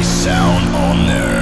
Oh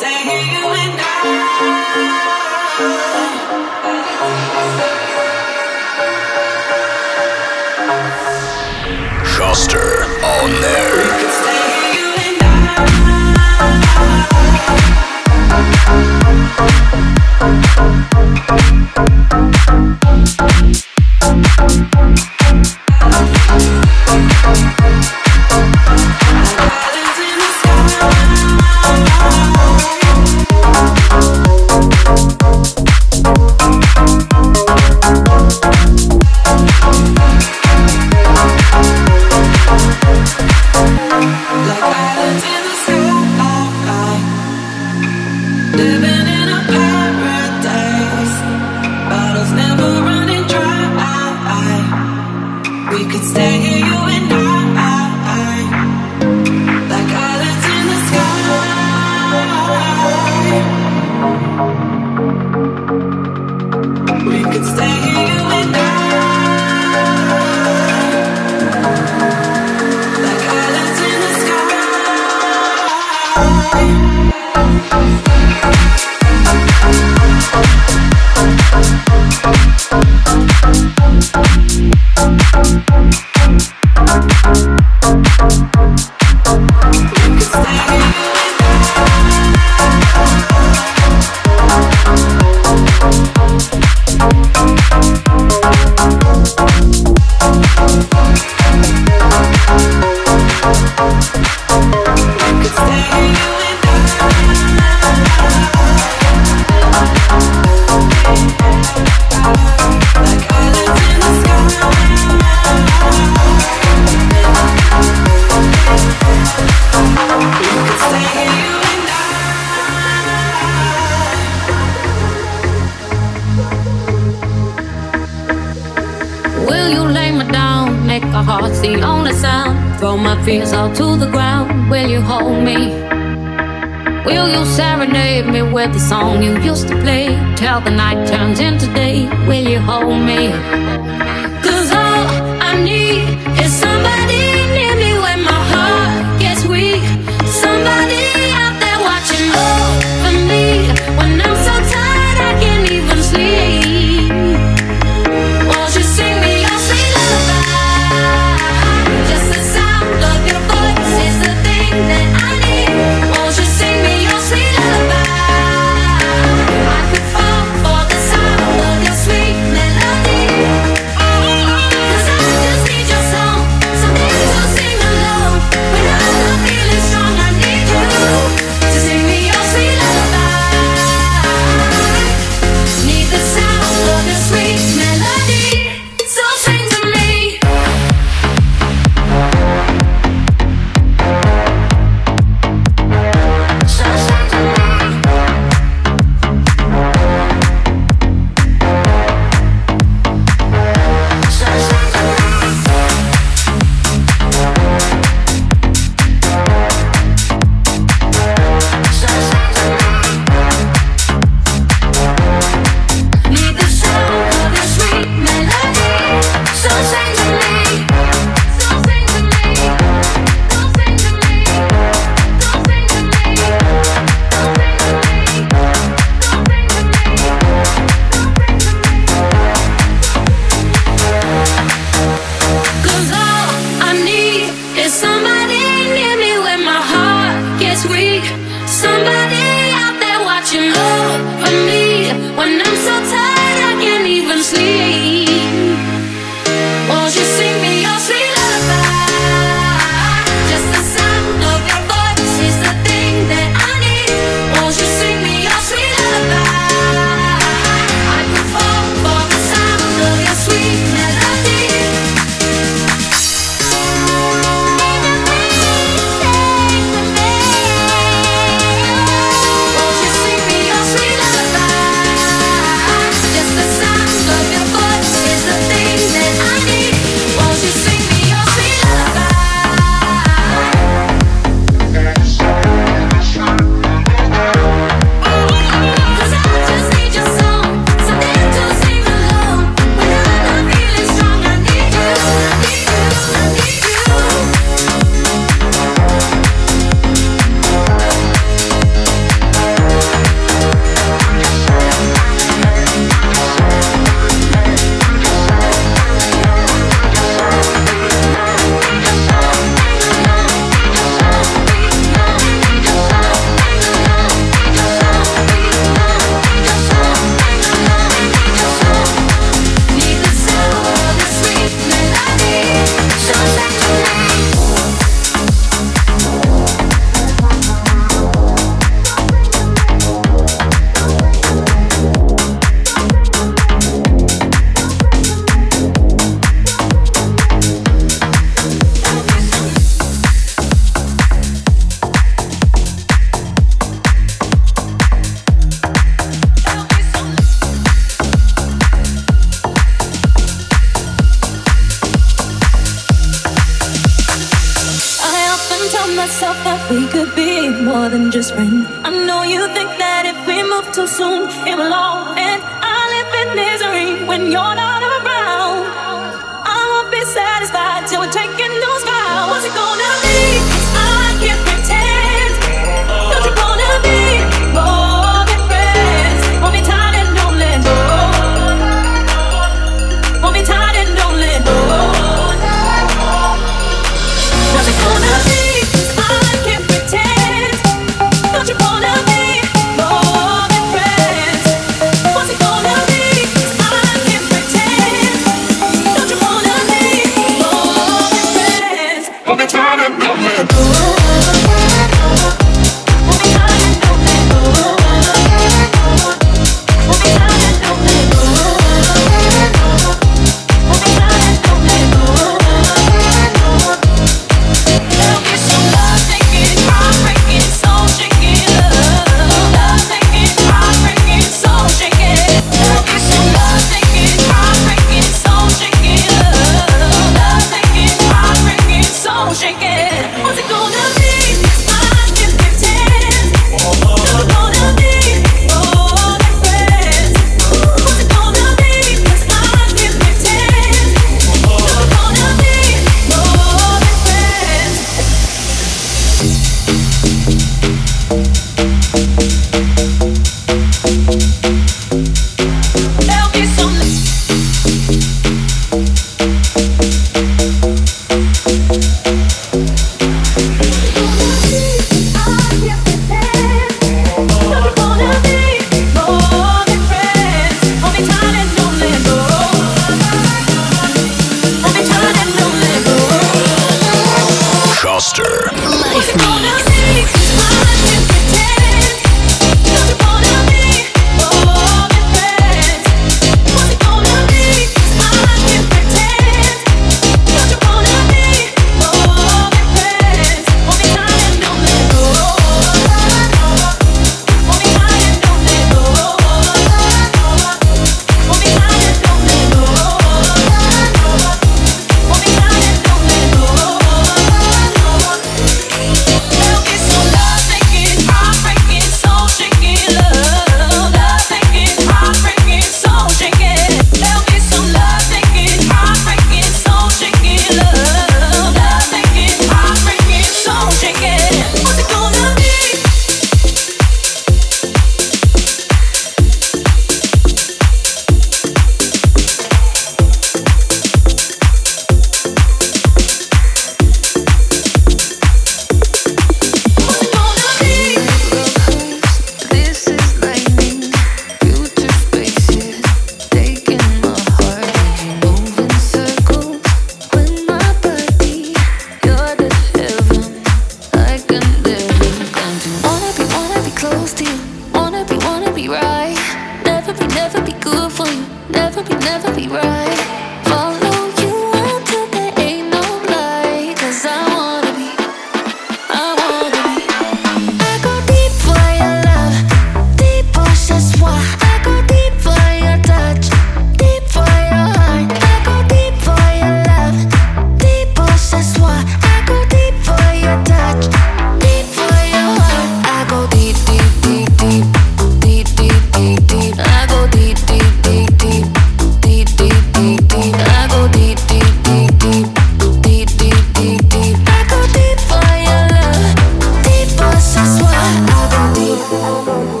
go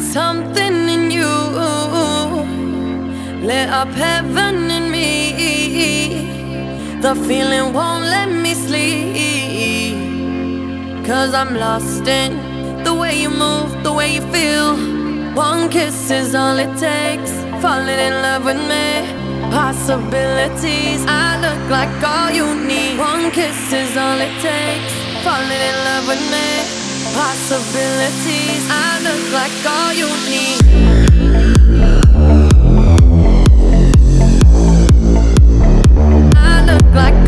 Something in you lit up heaven in me. The feeling won't let me sleep. Cause I'm lost in the way you move, the way you feel. One kiss is all it takes. Falling in love with me possibilities. I look like all you need. One kiss is all it takes. Falling in love with me. Possibilities. I look like all you need. I look like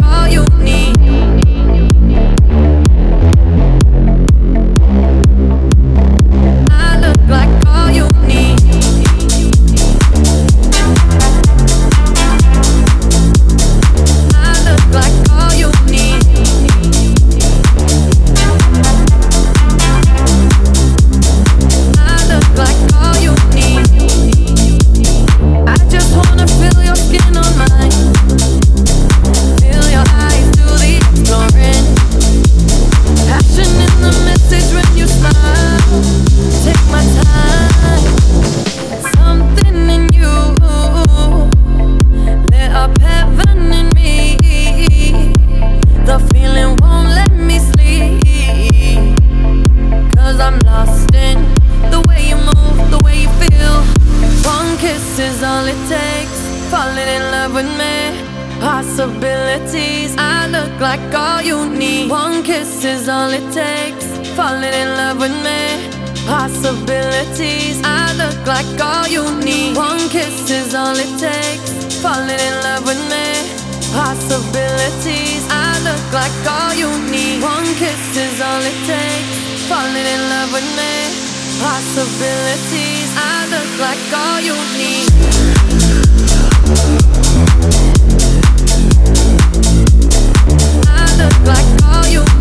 look like all you need. One kiss is all it takes. Falling in love with me. Possibilities. I look like all you need. One kiss is all it takes. Falling in love with me. Possibilities. I look like all you need. I look like all you